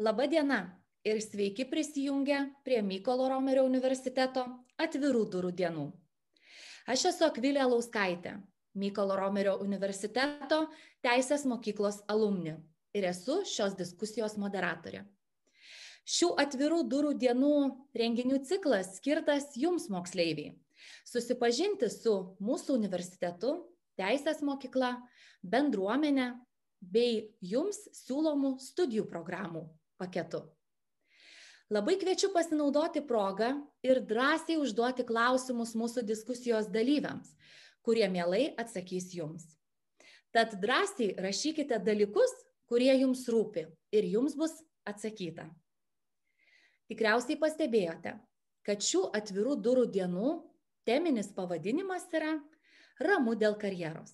Labą dieną ir sveiki prisijungę prie Mykolo Romerio universiteto atvirų durų dienų. Aš esu Akvilė Lauskaitė, Mykolo Romerio universiteto Teisės mokyklos alumni ir esu šios diskusijos moderatorė. Šių atvirų durų dienų renginių ciklas skirtas jums moksleiviai. Susipažinti su mūsų universitetu, teisės mokykla, bendruomenė bei jums siūlomų studijų programų paketu. Labai kviečiu pasinaudoti progą ir drąsiai užduoti klausimus mūsų diskusijos dalyviams, kurie mielai atsakys jums. Tad drąsiai rašykite dalykus, kurie jums rūpi ir jums bus atsakyta. Tikriausiai pastebėjote, kad šių atvirų durų dienų teminis pavadinimas yra Ramu dėl karjeros.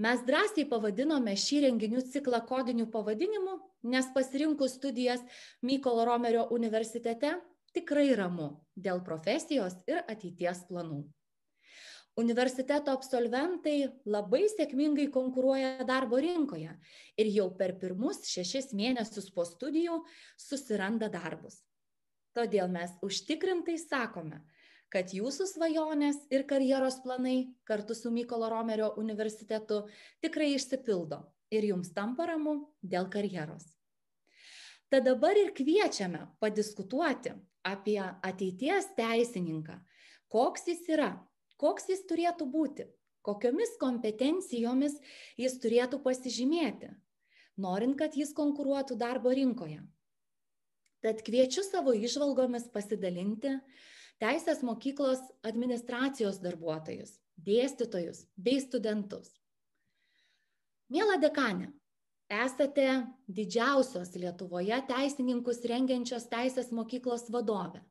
Mes drąsiai pavadinome šį renginių ciklą kodiniu pavadinimu, nes pasirinkus studijas Mykolo Romerio universitete tikrai ramu dėl profesijos ir ateities planų. Universiteto absolventai labai sėkmingai konkuruoja darbo rinkoje ir jau per pirmus šešis mėnesius po studijų susiranda darbus. Todėl mes užtikrintai sakome, kad jūsų svajonės ir karjeros planai kartu su Mykolo Romerio universitetu tikrai išsipildo ir jums tampa ramu dėl karjeros. Tad dabar ir kviečiame padiskutuoti apie ateities teisininką, koks jis yra, koks jis turėtų būti, kokiomis kompetencijomis jis turėtų pasižymėti, norint, kad jis konkuruotų darbo rinkoje. Tad kviečiu savo išvalgomis pasidalinti teisės mokyklos administracijos darbuotojus, dėstytojus bei studentus. Mėla dekanė, esate didžiausios Lietuvoje teisininkus rengiančios teisės mokyklos vadovė.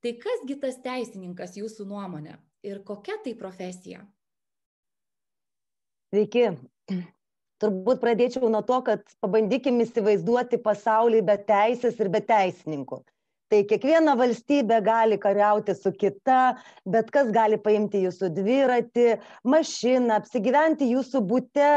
Tai kasgi tas teisininkas jūsų nuomonė ir kokia tai profesija? Sveiki. Turbūt pradėčiau nuo to, kad pabandykim įsivaizduoti pasaulį be teisės ir be teisininkų tai kiekviena valstybė gali kariauti su kita bet kas gali paimti jūsų dviratį mašiną apsigyventi jūsų bute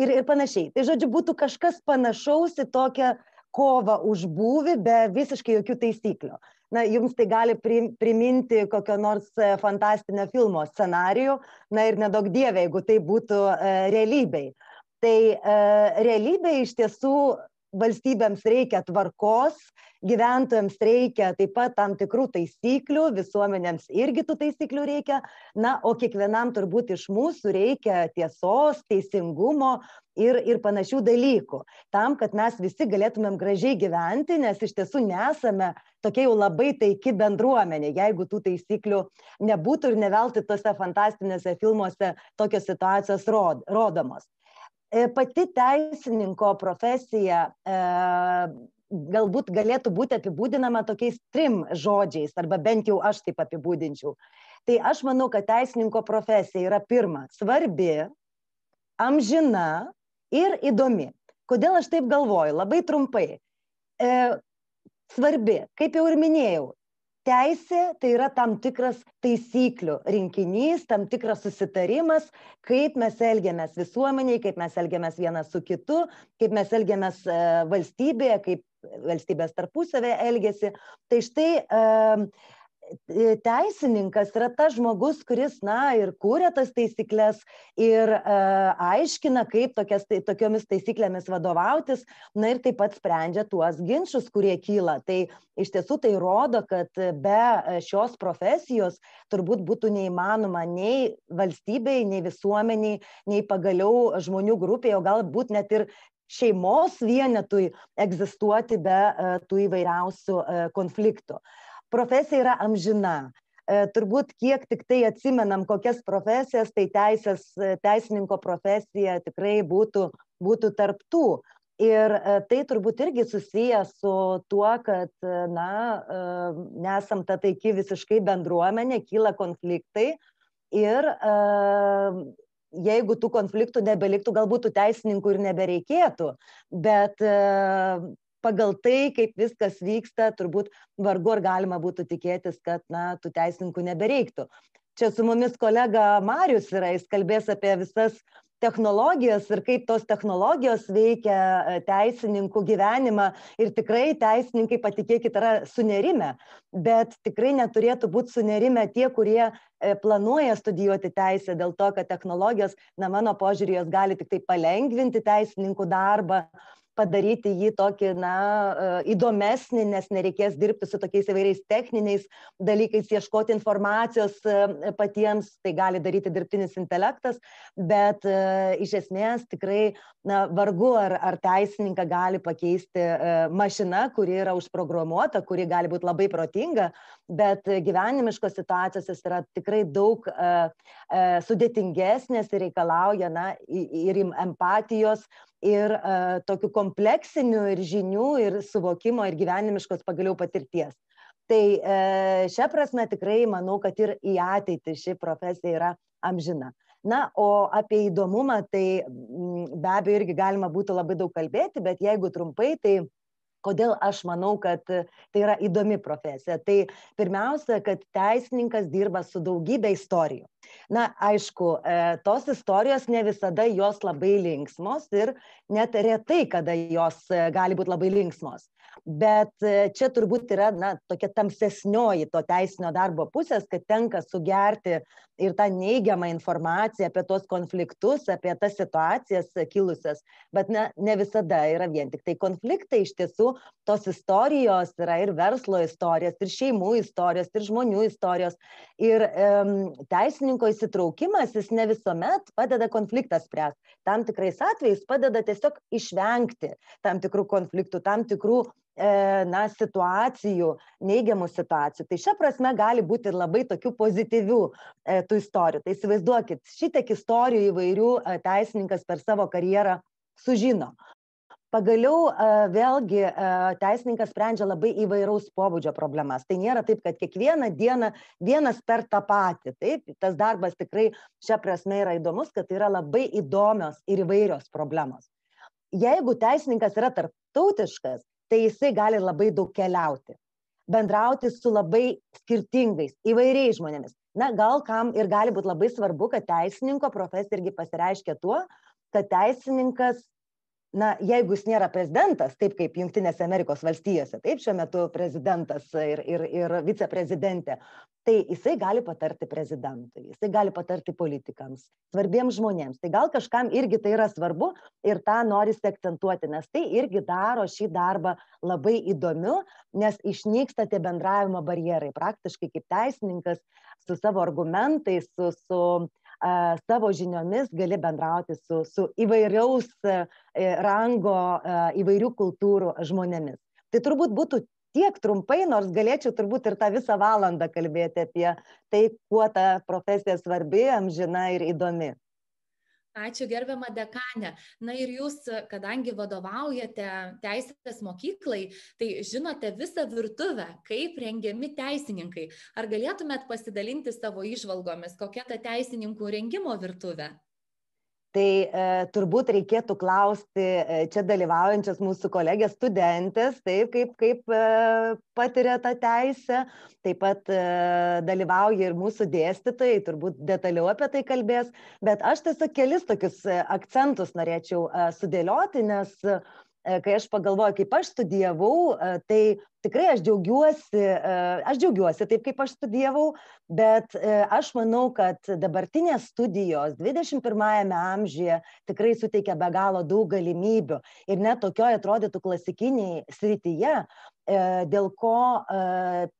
ir ir panašiai. Tai žodžiu būtų kažkas panašaus į tokią kovą už būvį be visiškai jokių taisyklių. Na jums tai gali priminti kokio nors e, fantastinio filmo scenarijų na ir neduok dieve jeigu tai būtų e, realybėj. Tai e, realybėj iš tiesų valstybėms reikia tvarkos gyventojams reikia taip pat tam tikrų taisyklių visuomenėms irgi tų taisyklių reikia. Na o kiekvienam turbūt iš mūsų reikia tiesos teisingumo ir ir panašių dalykų. Tam kad mes visi galėtumėm gražiai gyventi nes iš tiesų nesame tokia jau labai taiki bendruomenė. Jeigu tų taisyklių nebūtų ir ne veltui tuose fantastiniuose filmuose tokios situacijos rod rodomos pati teisininko profesija e, galbūt galėtų būti apibūdinama tokiais trim žodžiais, arba bent jau aš taip apibūdinčiau. Tai aš manau, kad teisininko profesija yra pirma - svarbi, amžina ir įdomi. Kodėl aš taip galvoju? Labai trumpai. E, svarbi, kaip jau ir minėjau, teisė tai yra tam tikras taisyklių rinkinys tam tikras susitarimas kaip mes elgiamės visuomenėj kaip mes elgiamės vienas su kitu kaip mes elgiamės e, valstybėje kaip valstybės tarpusavyje elgiasi. Tai štai teisininkas yra tas žmogus, kuris, na, ir kūrė tas taisyklės ir e, aiškina, kaip tokias, tai, tokiomis taisyklėmis vadovautis, na ir taip pat sprendžia tuos ginčius, kurie kyla. Tai iš tiesų tai rodo, kad be šios profesijos turbūt būtų neįmanoma nei valstybei, nei visuomeniai, nei pagaliau žmonių grupėje, o galbūt net ir šeimos vienetui egzistuoti be uh, tų įvairiausių konfliktų. Uh, profesija yra amžina. E, turbūt kiek tik tai atsimenam, kokias profesijas, tai teisės, e, teisininko profesija tikrai būtų, būtų tarptų. Ir e, tai turbūt irgi susiję su tuo, kad, na, nesam ta taiki visiškai bendruomenė, kyla konfliktai ir jeigu tų konfliktų nebeliktų, galbūt tų teisininkų ir nebereikėtų, bet pagal tai kaip viskas vyksta turbūt vargu ar galima būtų tikėtis kad na tų teisininkų nebereiktų. Čia su mumis kolega marius yra jis kalbės apie visas technologijas ir kaip tos technologijos veikia e, teisininkų gyvenimą. Ir tikrai teisininkai, patikėkit, yra sunerime, bet tikrai neturėtų būti sunerime tie, kurie e, planuoja studijuoti teisę dėl to, kad technologijos, na mano požiūrį, jos gali tik tai palengvinti teisininkų darbą, padaryti jį tokį, na, e, įdomesnį, nes nereikės dirbti su tokiais įvairiais techniniais dalykais, ieškoti informacijos e, patiems, tai gali daryti dirbtinis intelektas, bet e, iš esmės tikrai, na, vargu ar, ar teisininką gali pakeisti mašina, kuri yra užprogramuota, kuri gali būti labai protinga, bet gyvenimiškos situacijos yra tikrai daug sudėtingesnės ir reikalauja, na, ir empatijos, ir uh, tokių kompleksinių ir žinių, ir suvokimo, ir gyvenimiškos pagaliau patirties. Tai šią prasme tikrai manau, kad ir į ateitį ši profesija yra amžina. Na, o apie įdomumą, tai be abejo irgi galima būtų labai daug kalbėti, bet jeigu trumpai, tai kodėl aš manau, kad tai yra įdomi profesija. Tai pirmiausia, kad teisininkas dirba su daugybė istorijų. Na, aišku, e, tos istorijos ne visada jos labai linksmos ir net retai, kada jos e, gali būti labai linksmos bet e, čia turbūt yra na tokia tamsesnioji to teisinio darbo pusės kad tenka sugerti ir tą neigiamą informaciją apie tuos konfliktus apie tas situacijas kilusias. Bet na ne visada yra vien tiktai konfliktai. Iš tiesų tos istorijos yra ir verslo istorijos ir šeimų istorijos ir žmonių istorijos. Ir em, teisininko įsitraukimas jis ne visuomet padeda konfliktą spręst. Tam tikrais atvejais padeda tiesiog išvengti tam tikrų konfliktų tam tikrų na, situacijų, neigiamų situacijų. Tai šia prasme gali būti ir labai tokių pozityvių e, tų istorijų. Tai įsivaizduokit, šitiek istorijų įvairių e, teisininkas per savo karjerą sužino. Pagaliau vėlgi teisininkas sprendžia labai įvairaus pobūdžio problemas. Tai nėra taip, kad kiekvieną dieną vienas per tą patį. Taip, tas darbas tikrai šią prasme yra įdomus, kad tai yra labai įdomios ir įvairios problemos. Jeigu teisininkas yra tarptautiškas, tai jisai gali labai daug keliauti, bendrauti su labai skirtingais, įvairiais žmonėmis. Na, gal kam ir gali būti labai svarbu, kad teisininko profesija irgi pasireiškia tuo, kad teisininkas na jeigu jis nėra prezidentas taip kaip jungtinėse amerikos valstijose taip šiuo metu prezidentas ir ir ir viceprezidentė tai jisai gali patarti prezidentui jisai gali patarti politikams svarbiems žmonėms. Tai gal kažkam irgi tai yra svarbu ir tą norisi akcentuoti nes tai irgi daro šį darbą labai įdomiu nes išnyksta tie bendravimo barjerai. Praktiškai kaip teisininkas su savo argumentais su su savo žiniomis gali bendrauti su, su įvairiaus e, rango, įvairių kultūrų žmonėmis. Tai turbūt būtų tiek trumpai, nors galėčiau turbūt ir tą visą valandą kalbėti apie tai, kuo ta profesija svarbi, amžina ir įdomi. Ačiū gerbiamą dekanę. Na ir jūs, kadangi vadovaujate teisės mokyklai, tai žinote visą virtuvę, kaip rengiami teisininkai. Ar galėtumėt pasidalinti savo išvalgomis, kokia ta teisininkų rengimo virtuvė? Tai e, turbūt reikėtų klausti e, čia dalyvaujančias mūsų kolegės studentės, taip kaip, kaip e, patiria tą teisę, taip pat dalyvauja ir mūsų dėstytojai, turbūt detaliau apie tai kalbės, bet aš tiesiog kelis tokius akcentus norėčiau sudėlioti, nes kai aš pagalvoju, kaip aš studijavau, e, tai tikrai aš džiaugiuosi, e, aš džiaugiuosi taip, kaip aš studijavau, bet aš manau, kad dabartinės studijos 21-ame amžiuje tikrai suteikia be galo daug galimybių ir net tokioje atrodytų klasikiniai srityje, dėl ko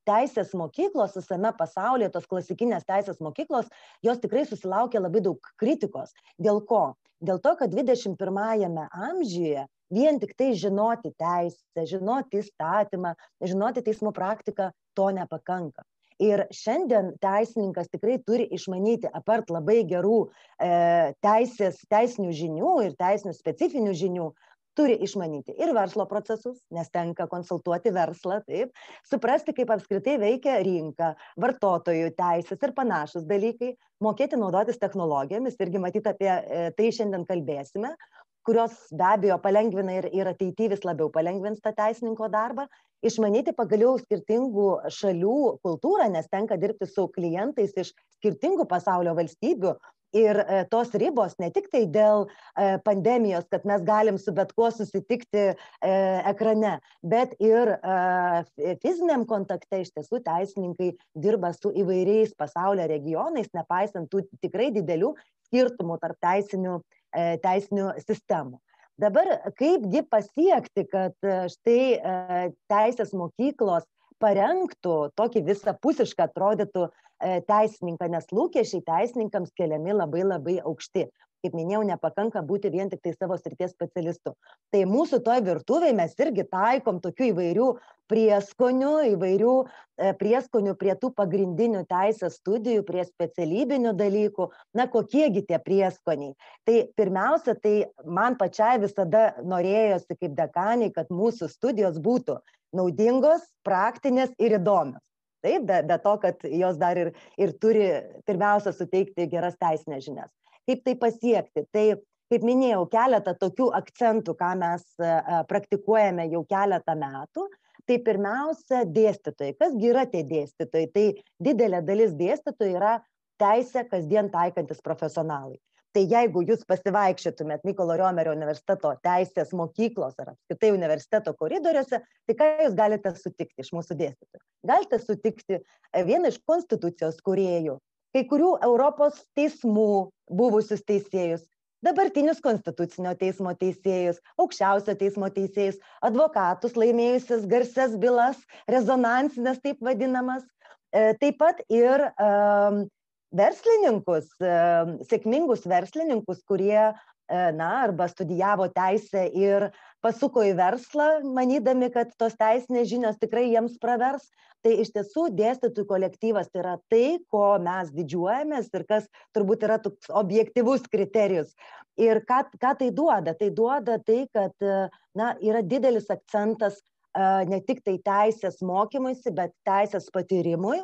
teisės mokyklos visame pasaulyje, tos klasikinės teisės mokyklos, jos tikrai susilaukia labai daug kritikos. Dėl ko? Dėl to, kad 21-ame amžiuje vien tiktai žinoti teisę, žinoti įstatymą, žinoti teismo praktiką, to nepakanka. Ir šiandien teisininkas tikrai turi išmanyti, apart labai gerų e, teisės, teisinių žinių ir teisinių specifinių žinių, turi išmanyti ir verslo procesus, nes tenka konsultuoti verslą, taip, suprasti, kaip apskritai veikia rinka, vartotojų teisės ir panašus dalykai, mokėti naudotis technologijomis, irgi matyti apie e, tai šiandien kalbėsime, kurios be abejo palengvina ir, ir ateityje vis labiau palengvins tą teisininko darbą, išmanyti pagaliau skirtingų šalių kultūrą, nes tenka dirbti su klientais iš skirtingų pasaulio valstybių, ir e, tos ribos ne tik tai dėl e, pandemijos, kad mes galim su bet kuo susitikti e, ekrane, bet ir fiziniam kontakte iš tiesų teisininkai dirba su įvairiais pasaulio regionais, nepaisant tų tikrai didelių skirtumų tarp teisinių, teisinių sistemų. Dabar kaipgi pasiekti, kad štai teisės mokyklos parengtų tokį visapusišką atrodytų E, teisininką, nes lūkesčiai teisininkams keliami labai labai aukšti. Kaip minėjau, nepakanka būti vien tik tai savo srities specialistu. Tai mūsų toje virtuvėje mes irgi taikom tokių įvairių prieskonių, įvairių e, prieskonių prie tų pagrindinių teisės studijų, prie specialybinių dalykų. Na, kokiegi tie prieskoniai? Tai pirmiausia, tai man pačiai visada norėjosi kaip dekaniai, kad mūsų studijos būtų naudingos, praktinės ir įdomios taip be be to kad jos dar ir ir turi pirmiausia suteikti geras teisines žinias. Kaip tai pasiekti? Tai kaip minėjau keletą tokių akcentų ką mes e, e, praktikuojame jau keletą metų. Tai pirmiausia dėstytojai. Kas gi yra tie dėstytojai? Tai didelė dalis dėstytojų yra teisę kasdien taikantys profesionalai tai jeigu jūs pasivaikščiotumėt mykolo riomerio universiteto teisės mokyklos ar apskritai universiteto koridoriuose tai ką jūs galite sutikti iš mūsų dėstytojų? Galite sutikti e, vieną iš konstitucijos kūrėjų kai kurių europos teismų buvusius teisėjus dabartinius konstitucinio teismo teisėjus aukščiausio teismo teisėjus advokatus laimėjusius garsias bylas rezonansines taip vadinamas e, taip pat ir verslininkus, sėkmingus verslininkus, kurie na, arba studijavo teisę ir pasuko į verslą, manydami, kad tos teisinės žinios tikrai jiems pravers. Tai iš tiesų dėstytojų kolektyvas tai yra tai, ko mes didžiuojamės ir kas turbūt yra toks objektivus kriterijus. Ir ką, ką tai duoda? Tai duoda tai, kad na, yra didelis akcentas ne tik tai teisės mokymuisi, bet teisės patyrimui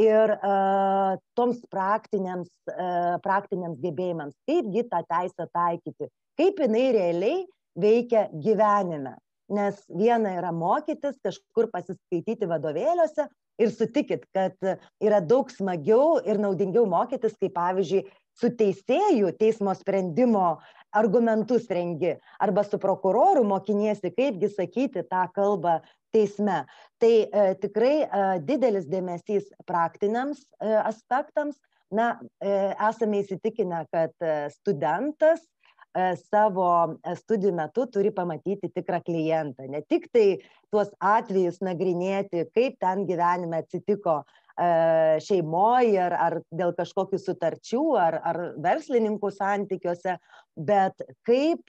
ir uh, toms praktiniams, uh, praktiniams gebėjimams, kaipgi tą teisę taikyti, kaip jinai realiai veikia gyvenime. Nes viena yra mokytis, kažkur pasiskaityti vadovėliuose ir sutikit, kad yra daug smagiau ir naudingiau mokytis, kaip pavyzdžiui, su teisėjų teismo sprendimo argumentus rengi arba su prokuroru mokiniesi, kaipgi sakyti tą kalbą teisme. Tai e, tikrai e, didelis dėmesys praktiniams e, aspektams. Na, esame įsitikinę, kad studentas savo studijų metu turi pamatyti tikrą klientą. Ne tik tai tuos atvejus nagrinėti, kaip ten gyvenime atsitiko šeimoje ar, ar dėl kažkokių sutarčių ar, ar verslininkų santykiuose, bet kaip,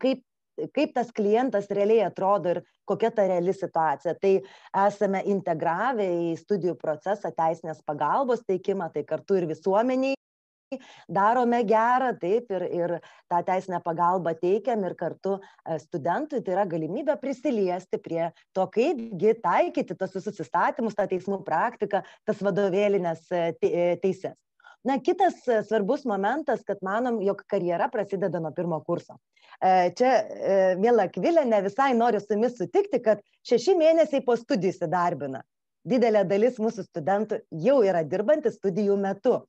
kaip kaip tas klientas realiai atrodo ir kokia ta reali situacija. Tai esame integravę į studijų procesą teisinės pagalbos teikimą, tai kartu ir visuomeniai darome gerą, taip, ir, ir tą teisinę pagalbą teikiam ir kartu e, studentui tai yra galimybė prisiliesti prie to, kaipgi taikyti tos visus įstatymus, tą teismų praktiką, tas vadovėlinės e, e, teises. Na, kitas svarbus momentas, kad manom, jog karjera prasideda nuo pirmo kurso. Čia, mėla Kvilė, ne visai noriu su jumis sutikti, kad šeši mėnesiai po studijų įsidarbina. Didelė dalis mūsų studentų jau yra dirbantis studijų metu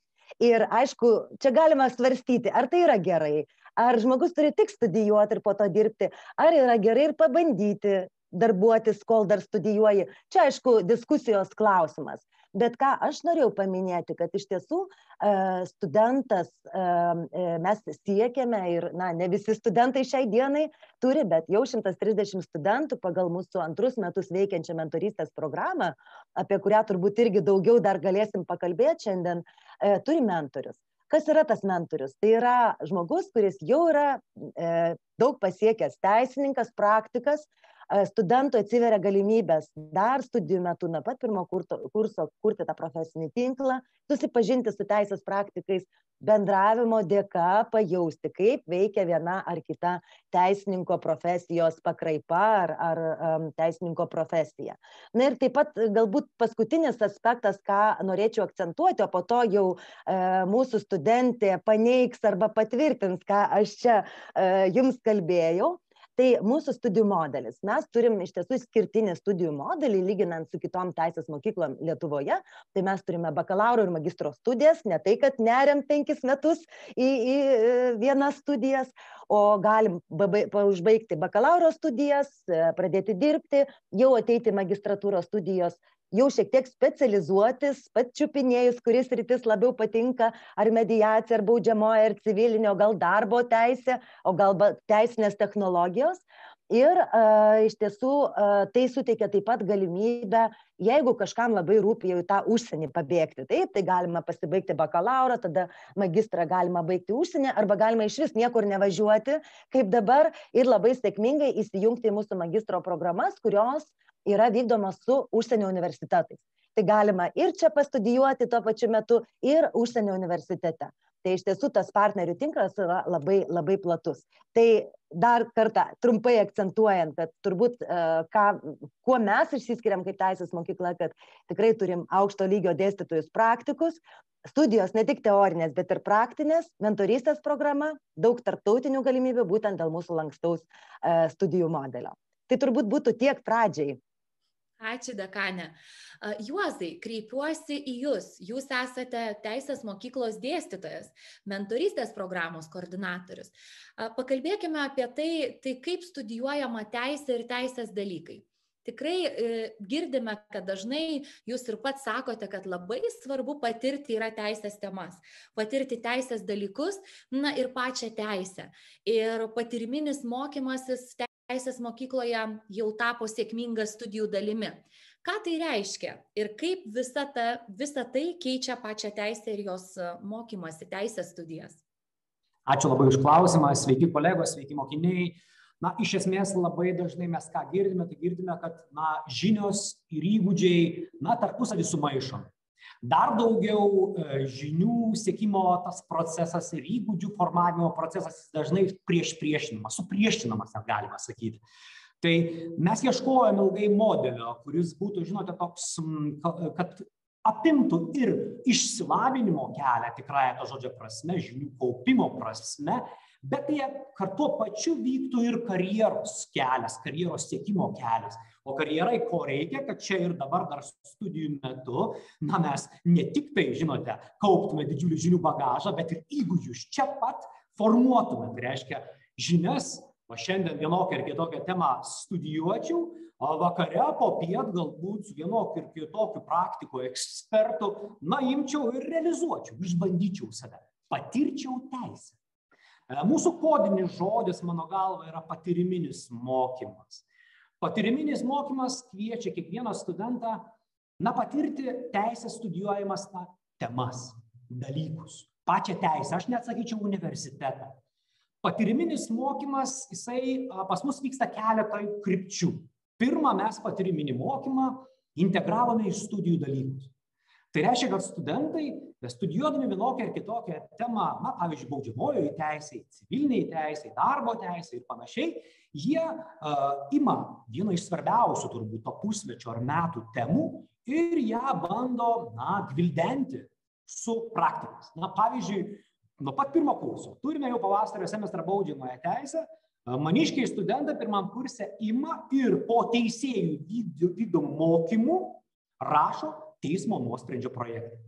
ir aišku čia galima svarstyti ar tai yra gerai ar žmogus turi tik studijuoti ir po to dirbti ar yra gerai ir pabandyti darbuotis kol dar studijuoji. Čia aišku diskusijos klausimas bet ką aš norėjau paminėti kad iš tiesų e, studentas e, e, mes siekiame ir na ne visi studentai šiai dienai turi bet jau šimtas trisdešimt studentų pagal mūsų antrus metus veikiančią mentorystės programą apie kurią turbūt irgi daugiau dar galėsim pakalbėt šiandien turi mentorius. Kas yra tas mentorius? Tai yra žmogus kuris jau yra daug pasiekęs teisininkas praktikas studentui atsiveria galimybės dar studijų metu nuo pat pirmo kurto, kurso kurti tą profesinį tinklą, susipažinti su teisės praktikais, bendravimo dėka pajausti, kaip veikia viena ar kita teisininko profesijos pakraipa ar, ar um, teisininko profesija. Na ir taip pat galbūt paskutinis aspektas, ką norėčiau akcentuoti, o po to jau e, mūsų studentė paneigs arba patvirtins, ką aš čia e, jums kalbėjau tai mūsų studijų modelis. Mes turim iš tiesų išskirtinį studijų modelį lyginant su kitom teisės mokyklom lietuvoje. Tai mes turime bakalauro ir magistro studijas ne tai kad neriam penkis metus į į vienas studijas o galim užbaigti bakalauro studijas pradėti dirbti jau ateiti magistratūros studijos jau šiek tiek specializuotis pačiupinėjus kuri sritis labiau patinka ar mediacija ar baudžiamoji ar civilinė o gal darbo teisė o gal teisinės technologijos. Ir iš tiesų tai suteikia taip pat galimybę jeigu kažkam labai rūpi jau į tą užsienį pabėgti taip tai galima pasibaigti bakalaurą tada magistrą galima baigti užsieny arba galima išvis niekur nevažiuoti kaip dabar ir labai sėkmingai įsijungti į mūsų magistro programas kurios yra vykdomos su užsienio universitetais. Tai galima ir čia pastudijuoti tuo pačiu metu ir užsienio universitete. Tai iš tiesų tas partnerių tinklas yra labai labai platus. Tai dar kartą trumpai akcentuojant kad turbūt ką kuo mes išsiskiriam kaip teisės mokykla kad tikrai turim aukšto lygio dėstytojus praktikus studijos ne tik teorinės bet ir praktinės mentorystės programa daug tarptautinių galimybių būtent dėl mūsų lankstaus studijų modelio. Tai turbūt būtų tiek pradžiai Ačiū, dekane. Juozai, kreipiuosi į Jūs. Jūs esate teisės mokyklos dėstytojas, mentorystės programos koordinatorius. Pakalbėkime apie tai, tai kaip studijuojama teisė ir teisės dalykai. Tikrai e, girdime, kad dažnai jūs ir pats sakote, kad labai svarbu patirti yra teisės temas, patirti teisės dalykus, na ir pačią teisę. Ir patirminis mokymasis teisės mokykloje jau tapo sėkminga studijų dalimi. Ką tai reiškia ir kaip visa, ta, visa tai keičia pačią teisę ir jos e, mokymasi, teisės studijas? Ačiū labai už klausimą, sveiki kolegos, sveiki mokiniai. Na, iš esmės labai dažnai mes ką girdime, tai girdime, kad na, žinios ir įgūdžiai, na, tarpusavį sumaišomi dar daugiau e, žinių siekimo tas procesas ir įgūdžių formavimo procesas dažnai priešpriešinamas, supriešinamas, net galima sakyti. Tai mes ieškojom ilgai modelio, kuris būtų, žinote, toks, kad apimtų ir išsilavinimo kelią tikrąją to žodžio prasme, žinių kaupimo prasme, bet jie kad tuo pačiu vyktų ir karjeros kelias, karjeros siekimo kelias. O karjerai ko reikia, kad čia ir dabar dar studijų metu, na mes ne tik tai, žinote, kauptume didžiulį žinių bagažą, bet ir įgūdžius čia pat formuotume. Tai reiškia, žinias, o šiandien vienokią ir kitokią temą studijuočiau, o vakare po piet galbūt su vienokiu ir kitokiu praktiko ekspertu, na, imčiau ir realizuočiau, išbandyčiau save, patirčiau teisę. E, mūsų kodinis žodis, mano galva, yra patyriminis mokymas. Patyriminis mokymas kviečia kiekvieną studentą, na, patirti teisę studijuojamas na, temas, dalykus, pačią teisę, aš net sakyčiau universitetą. Patyriminis mokymas, jisai pas mus vyksta keletą krypčių. Pirmą mes patyriminį mokymą integravome į studijų dalykus. Tai reiškia, kad studentai, studijuodami vienokią ar kitokią temą, na, pavyzdžiui, baudžiamojoje teisėje, civiliniai teisėje, darbo teisėje ir panašiai, jie ima vieną iš svarbiausių turbūt to pusmečio ar metų temų ir ją bando, na, gvildenti su praktikais. Na, pavyzdžiui, nuo pat pirmo kurso turime jau pavasario semestrą baudžiamąją teisę, maniškiai studentai pirmam kurse ima ir po teisėjų vykdomų mokymų rašo teismo nuosprendžio projektą.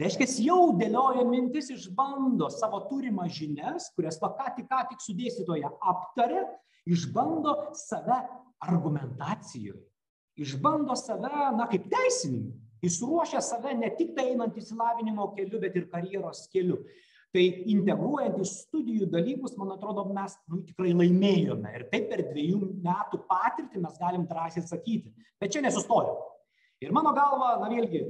Reiškia, jau dėlioja mintis, išbando savo turimas žinias, kurias va ką tik, ką tik su dėstytoja aptarė, išbando save argumentacijoje, išbando save, na, kaip teisininką. Jis ruošia save ne tik tai einant įsilavinimo keliu, bet ir karjeros keliu. Tai integruojant į studijų dalykus, man atrodo, mes nu, tikrai laimėjome. Ir taip per dviejų metų patirtį mes galim drąsiai sakyti. Bet čia nesustojom ir mano galva na vėlgi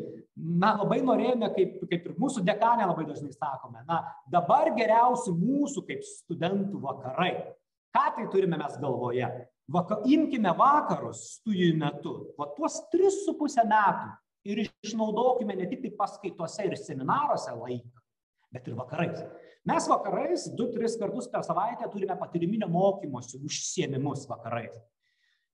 na labai norėjome kaip kaip ir mūsų dekanė labai dažnai sakome na dabar geriausi mūsų kaip studentų vakarai. Ką tai turime mes galvoje? Vaka imkime vakarus studijų metu va tuos tris su puse metų ir išnaudokime ne tik tai paskaitose ir seminaruose laiką bet ir vakarais. Mes vakarais du tris kartus per savaitę turime patyriminio mokymosi užsiėmimus vakarais.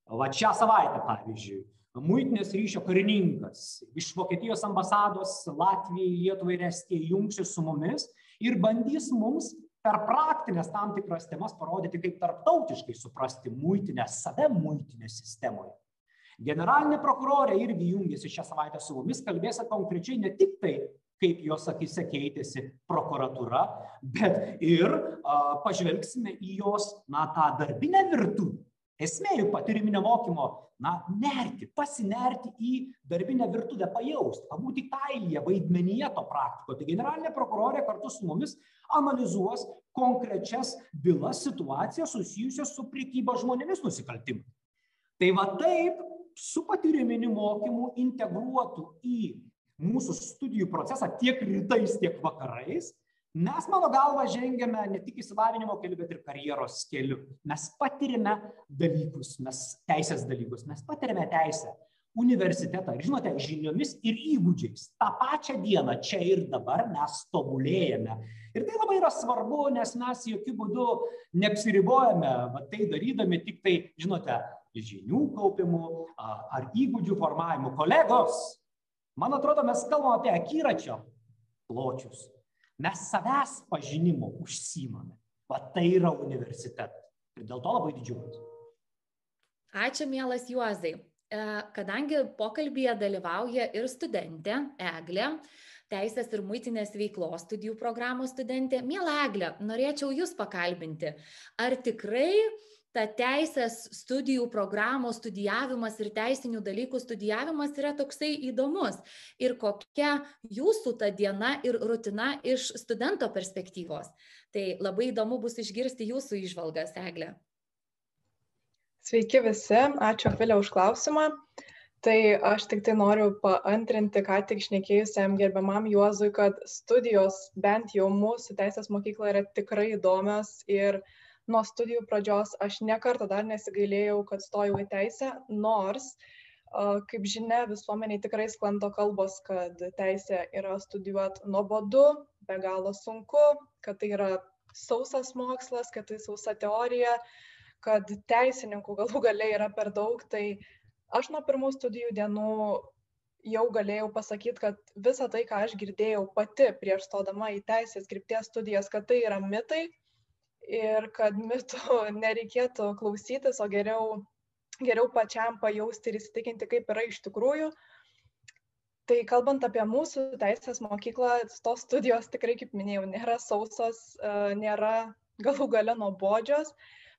Vat šią savaitę pavyzdžiui muitinės ryšio karininkas iš vokietijos ambasados latvijai lietuvai ir estijai jungsis su mumis ir bandys mums per praktines tam tikras temas parodyti, kaip tarptautiškai suprasti muitinę, save muitinės sistemoje. Generalinė prokurorė irgi jungiasi šią savaitę su mumis, kalbės konkrečiai ne tik tai, kaip jos akise keitėsi prokuratūra, bet ir a, pažvelgsime į jos, na, tą darbinę virtuvę. Esmė jų patyriminio mokymo, na, nerti, pasinerti į darbinę virtuvę, pajausti, pabūti kailyje, vaidmenyje to praktiko. Tai generalinė prokurorė kartu su mumis analizuos konkrečias bylas, situacijas susijusias su priekyba žmonėmis nusikaltimu. Tai va taip su patyriminiu mokymu integruotų į mūsų studijų procesą tiek rytais, tiek vakarais, mes, mano galva, žengiame ne tik įsilavinimo keliu, bet ir karjeros keliu. Mes patirime dalykus, mes teisės dalykus, mes patirime teisę, universitetą ir, žinote, žiniomis ir įgūdžiais. Ta pačią dieną, čia ir dabar mes tobulėjame. Ir tai labai yra svarbu, nes mes jokių būdų neapsiribojame, va, tai darydami tik tai, žinote, žinių kaupimu ar įgūdžių formavimu. Kolegos, Man atrodo, mes kalbam apie akiračio pločius. Mes savęs pažinimu užsimame. Va tai yra universitetas. Ir dėl to labai didžiuojas. Ačiū, mielas Juozai. E, kadangi pokalbėje dalyvauja ir studentė Eglė, Teisės ir muitinės veiklos studijų programos studentė, mėla Eglė, norėčiau Jūs pakalbinti. Ar tikrai ta teisės studijų programos studijavimas ir teisinių dalykų studijavimas yra toksai įdomus ir kokia jūsų ta diena ir rutina iš studento perspektyvos. Tai labai įdomu bus išgirsti jūsų išvalgas, Eglė. Sveiki visi, ačiū Akvilė už klausimą. Tai aš tik tai noriu paantrinti, ką tik šnekėjusiam gerbiamam Juozui, kad studijos bent jau mūsų teisės mokykloje yra tikrai įdomios ir uh, nuo studijų pradžios aš nekartą dar nesigailėjau, kad stojau į teisę, nors, kaip žinia, visuomeniai tikrai sklando kalbos, kad teisė yra studijuoti nuobodu, be galo sunku, kad tai yra sausas mokslas, kad tai sausa teorija, kad teisininkų galų galiai yra per daug. Tai aš nuo pirmų studijų dienų jau galėjau pasakyti, kad visa tai, ką aš girdėjau pati prieš stodama į teisės krypties studijas, kad tai yra mitai, ir kad mitų nereikėtų klausytis, o geriau, geriau pačiam pajausti ir įsitikinti, kaip yra iš tikrųjų. Tai kalbant apie mūsų teisės mokyklą, tos studijos tikrai, kaip minėjau, nėra sausos, e, nėra galų gale nuobodžios,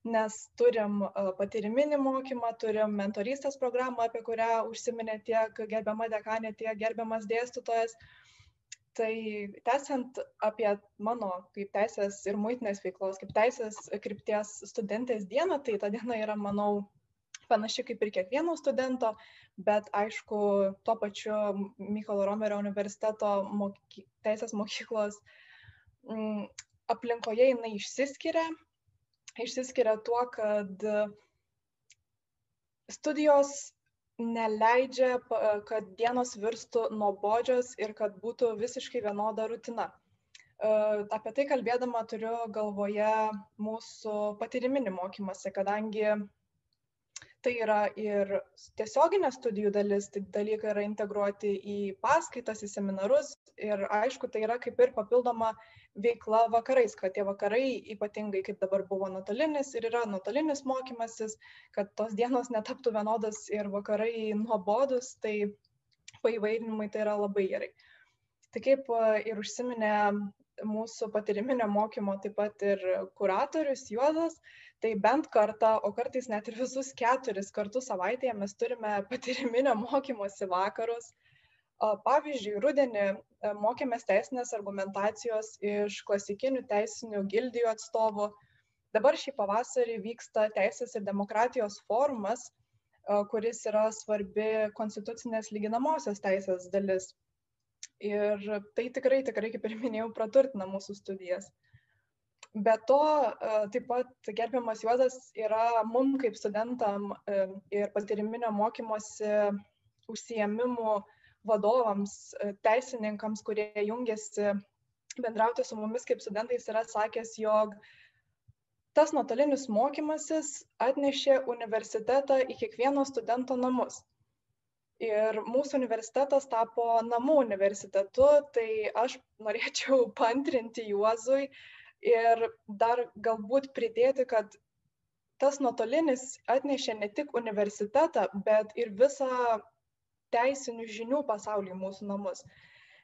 nes turim e, patyriminį mokymą, turim mentorystės programą, apie kurią užsiminė tiek gerbiama dekanė, tiek gerbiamas dėstytojas. Tai tęsiant apie mano kaip teisės ir muitinės veiklos, kaip teisės krypties studentės dieną, tai ta diena yra, manau, panaši kaip ir kiekvieno studento, bet aišku, tuo pačiu Mykolo Romerio universiteto moky, teisės mokyklos m, mm, aplinkoje jinai išsiskiria. Išsiskiria tuo, kad studijos neleidžia, kad dienos virstų nuobodžios ir kad būtų visiškai vienoda rutina. E, apie tai kalbėdama turiu galvoje mūsų patyriminį mokymąsi, kadangi tai yra ir tiesioginė studijų dalis, tai dalykai yra integruoti į paskaitas, į seminarus ir aišku, tai yra kaip ir papildoma veikla vakarais, kad tie vakarai ypatingai kaip dabar buvo nuotolinis ir yra nuotolinis mokymasis, kad tos dienos netaptų vienodas ir vakarai nuobodus, tai paįvairinimai tai yra labai gerai. Tai kaip ir užsiminė mūsų patyriminio mokymo taip pat ir kuratorius Juozas, tai bent kartą, o kartais net ir visus keturis kartus savaitėje mes turime patyriminio mokymosi vakarus, Pavyzdžiui, rudenį e, mokėmės teisinės argumentacijos iš klasikinių teisinių gildijų atstovų. Dabar šį pavasarį vyksta Teisės ir demokratijos forumas, kuris yra svarbi konstitucinės lyginamosios teisės dalis. Ir tai tikrai, tikrai, kaip ir minėjau, praturtina mūsų studijas. Be to, taip pat gerbiamas Juozas yra mum kaip studentam e, ir patyriminio mokymosi užsiemimų vadovams, e, teisininkams, kurie jungiasi bendrauti su mumis kaip studentais, yra sakęs, jog tas nuotolinis mokymasis atnešė universitetą į kiekvieno studento namus. Ir mūsų universitetas tapo namų universitetu, tai aš norėčiau pantrinti Juozui, Ir dar galbūt pridėti, kad tas nuotolinis atnešė ne tik universitetą, bet ir visą teisinių žinių pasaulį į mūsų namus.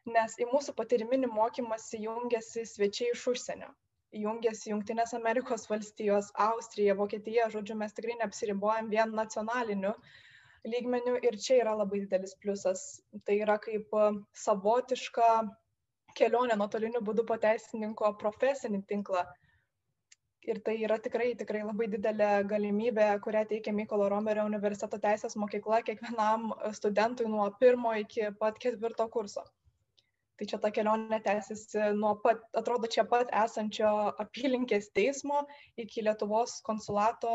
Nes į mūsų patyriminį mokymąsi jungiasi svečiai iš užsienio. Jungiasi Junktinės Amerikos valstijos, Austrija, Vokietija, žodžiu, mes tikrai neapsiribojam vien nacionaliniu lygmeniu ir čia yra labai didelis pliusas. Tai yra kaip savotiška kelionė nuotoliniu būdu po teisininko profesinį tinklą. Ir tai yra tikrai tikrai labai didelė galimybė kurią teikia mykolo romerio universiteto teisės mokykla kiekvienam studentui nuo pirmo iki pat ketvirto kurso. Tai čia ta kelionė tęsiasi nuo pat atrodo čia pat esančio apylinkės teismo iki lietuvos konsulato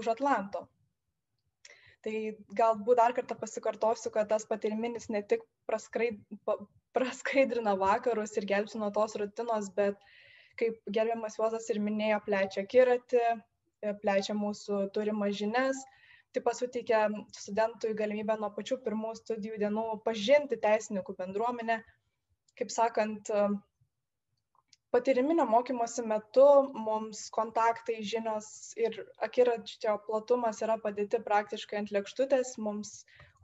už atlanto tai galbūt dar kartą pasikartosiu kad tas patyriminis ne tik praskrai pa praskaidrina vakarus ir gelbsti nuo tos rutinos bet kaip gerbiamas Juozas ir minėjo, plečia akiratį, e, plečia mūsų turimas žinias, taip pat suteikia studentui galimybę nuo pačių pirmų studijų dienų pažinti teisininkų bendruomenę. Kaip sakant, patyriminio mokymosi metu mums kontaktai, žinios ir akiračio platumas yra padėti praktiškai ant lėkštutės, mums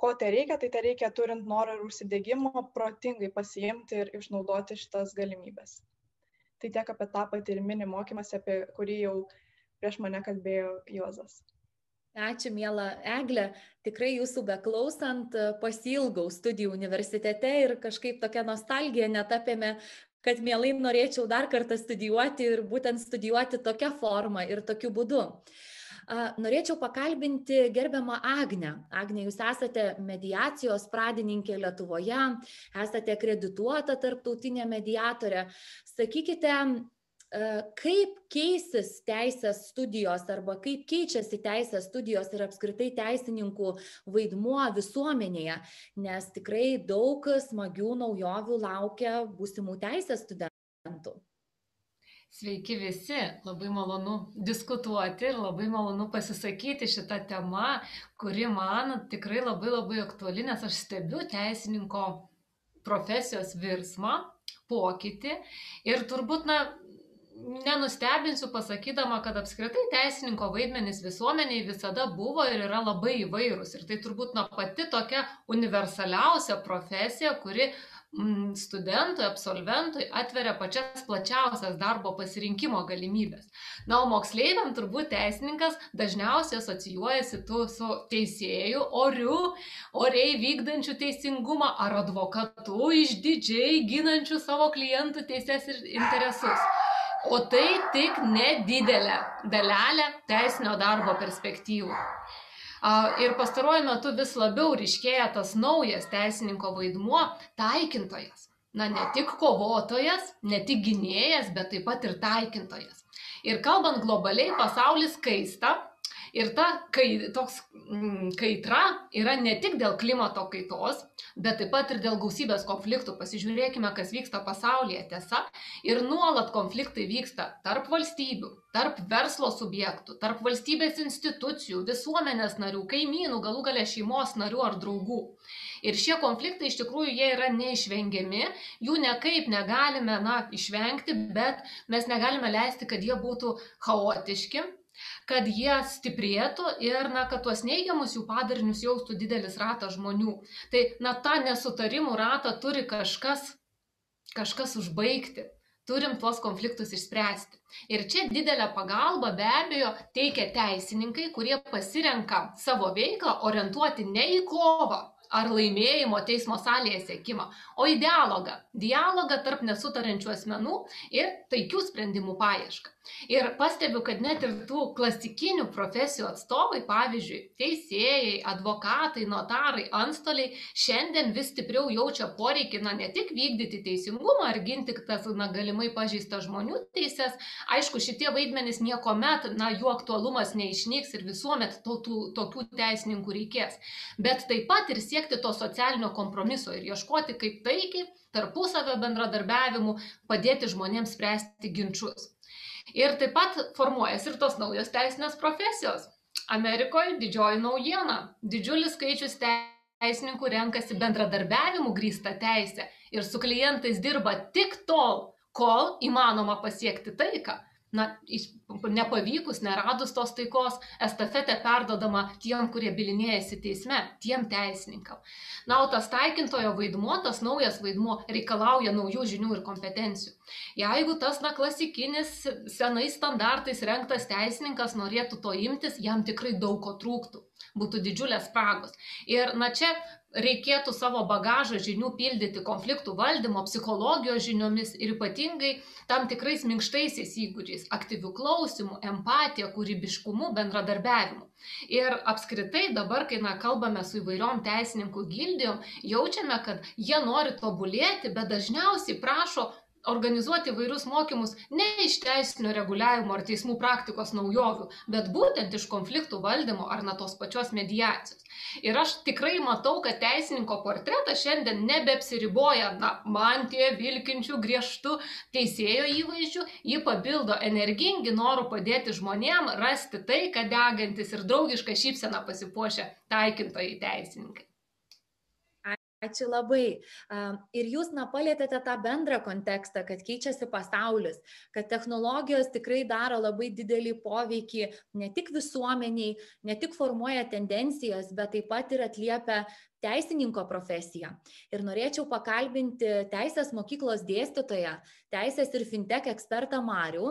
ko tai reikia, tai tai turint norą ir užsidėgymo, protingai pasiimti ir išnaudoti šitas galimybės. Tai tiek apie tą patyriminį mokymąsi, apie kurį jau prieš mane kalbėjo Juozas. Ačiū, mėla Eglė. Tikrai jūsų beklausant pasilgau studijų universitete ir kažkaip tokia nostalgija netapėme, kad mielai norėčiau dar kartą studijuoti ir būtent studijuoti tokią formą ir tokiu būdu. Norėčiau pakalbinti gerbiamą Agnę. Agnė, jūs esate mediacijos pradininkė Lietuvoje, esate akredituota tarptautinė mediatorė. Sakykite, kaip keisis teisės studijos arba kaip keičiasi teisės studijos ir apskritai teisininkų vaidmuo visuomenėje, nes tikrai daug smagių naujovių laukia būsimų teisės studentų. Sveiki visi, labai malonu diskutuoti ir labai malonu pasisakyti šitą temą, kuri man tikrai labai labai aktuali, nes aš stebiu teisininko profesijos virsmą, pokytį ir turbūt, na, nenustebinsiu pasakydama, kad apskritai teisininko vaidmenys visuomeniai visada buvo ir yra labai įvairūs. Ir tai turbūt na pati tokia universaliausia profesija, kuri Mm, studentui, absolventui atveria pačias plačiausias darbo pasirinkimo galimybės. Na, o moksleiviam turbūt teisininkas dažniausiai asocijuojasi tu su teisėju, oriu, oriai vykdančiu teisingumą ar advokatu išdidžiai ginančiu savo klientų teises ir interesus. O tai tik nedidelė dalelė teisinio darbo perspektyvų. Ir pastaruoju metu vis labiau ryškėja tas naujas teisininko vaidmuo - taikintojas. Na, ne tik kovotojas, ne tik gynėjas, bet taip pat ir taikintojas. Ir kalbant globaliai, pasaulis kaista, Ir ta kai, toks mm, kaitra yra ne tik dėl klimato kaitos, bet taip pat ir dėl gausybės konfliktų. Pasižiūrėkime, kas vyksta pasaulyje tiesa. Ir nuolat konfliktai vyksta tarp valstybių, tarp verslo subjektų, tarp valstybės institucijų, visuomenės narių, kaimynų, galų gale šeimos narių ar draugų. Ir šie konfliktai iš tikrųjų jie yra neišvengiami, jų nekaip negalime na, išvengti, bet mes negalime leisti, kad jie būtų chaotiški, kad jie stiprėtų ir na kad tuos neigiamus jų padarinius jaustų didelis ratas žmonių tai na tą nesutarimų ratą turi kažkas kažkas užbaigti turim tuos konfliktus išspręsti. Ir čia didelę pagalbą be abejo teikia teisininkai, kurie pasirenka savo veiklą orientuoti ne į kovą, ar laimėjimo teismo salėje siekimą, o į dialogą. Dialogą tarp nesutarančių asmenų ir taikių sprendimų paiešką. Ir pastebiu, kad net ir tų klasikinių profesijų atstovai, pavyzdžiui, teisėjai, advokatai, notarai, antstoliai, šiandien vis stipriau jaučia poreikį, na, ne tik vykdyti teisingumą ar ginti tas, na, galimai pažeistas žmonių teises. Aišku, šitie vaidmenys nieko met, na, jų aktualumas neišnyks ir visuomet to, tų, tokių teisininkų reikės. Bet taip pat ir siekti to socialinio kompromiso ir ieškoti kaip taikiai tarpusavio bendradarbiavimu padėti žmonėms spręsti ginčius. Ir taip pat formuojasi ir tos naujos teisinės profesijos. Amerikoje didžioji naujiena. Didžiulis skaičius teisininkų renkasi bendradarbiavimu grįstą teisę ir su klientais dirba tik tol, kol įmanoma pasiekti taiką na nepavykus neradus tos taikos estafetė perdodama tiem kurie bylinėjasi teisme tiem teisininkam. Na o tas taikintojo vaidmuo tas naujas vaidmuo reikalauja naujų žinių ir kompetencijų. Jeigu tas na klasikinis senais standartais rengtas teisininkas norėtų to imtis jam tikrai daug ko trūktų. Būtų didžiulės spragos. Ir na čia reikėtų savo bagažą žinių pildyti konfliktų valdymo psichologijos žiniomis ir ypatingai tam tikrais minkštaisiais įgūdžiais aktyviu klausymu empatija kūrybiškumu bendradarbiavimu. Ir apskritai dabar kai na kalbame su įvairiom teisininkų gildijom jaučiame kad jie nori tobulėti bet dažniausiai prašo organizuoti įvairius mokymus ne iš teisinio reguliavimo ar teismų praktikos naujovių bet būtent iš konfliktų valdymo ar na tos pačios mediacijos. Ir aš tikrai matau kad teisininko portretas šiandien nebeapsiriboja na mantija vilkinčiu griežtu teisėjo įvaizdžiu jį papildo energingi noru padėti žmonėm rasti taiką degantys ir draugiška šypsena pasipuošę taikintojai teisininkai Ačiū labai. Ir jūs, na, palėtėte tą bendrą kontekstą, kad keičiasi pasaulis, kad technologijos tikrai daro labai didelį poveikį ne tik visuomeniai, ne tik formuoja tendencijas, bet taip pat ir atliepia teisininko profesiją. Ir norėčiau pakalbinti teisės mokyklos dėstytoją, teisės ir fintech ekspertą Marių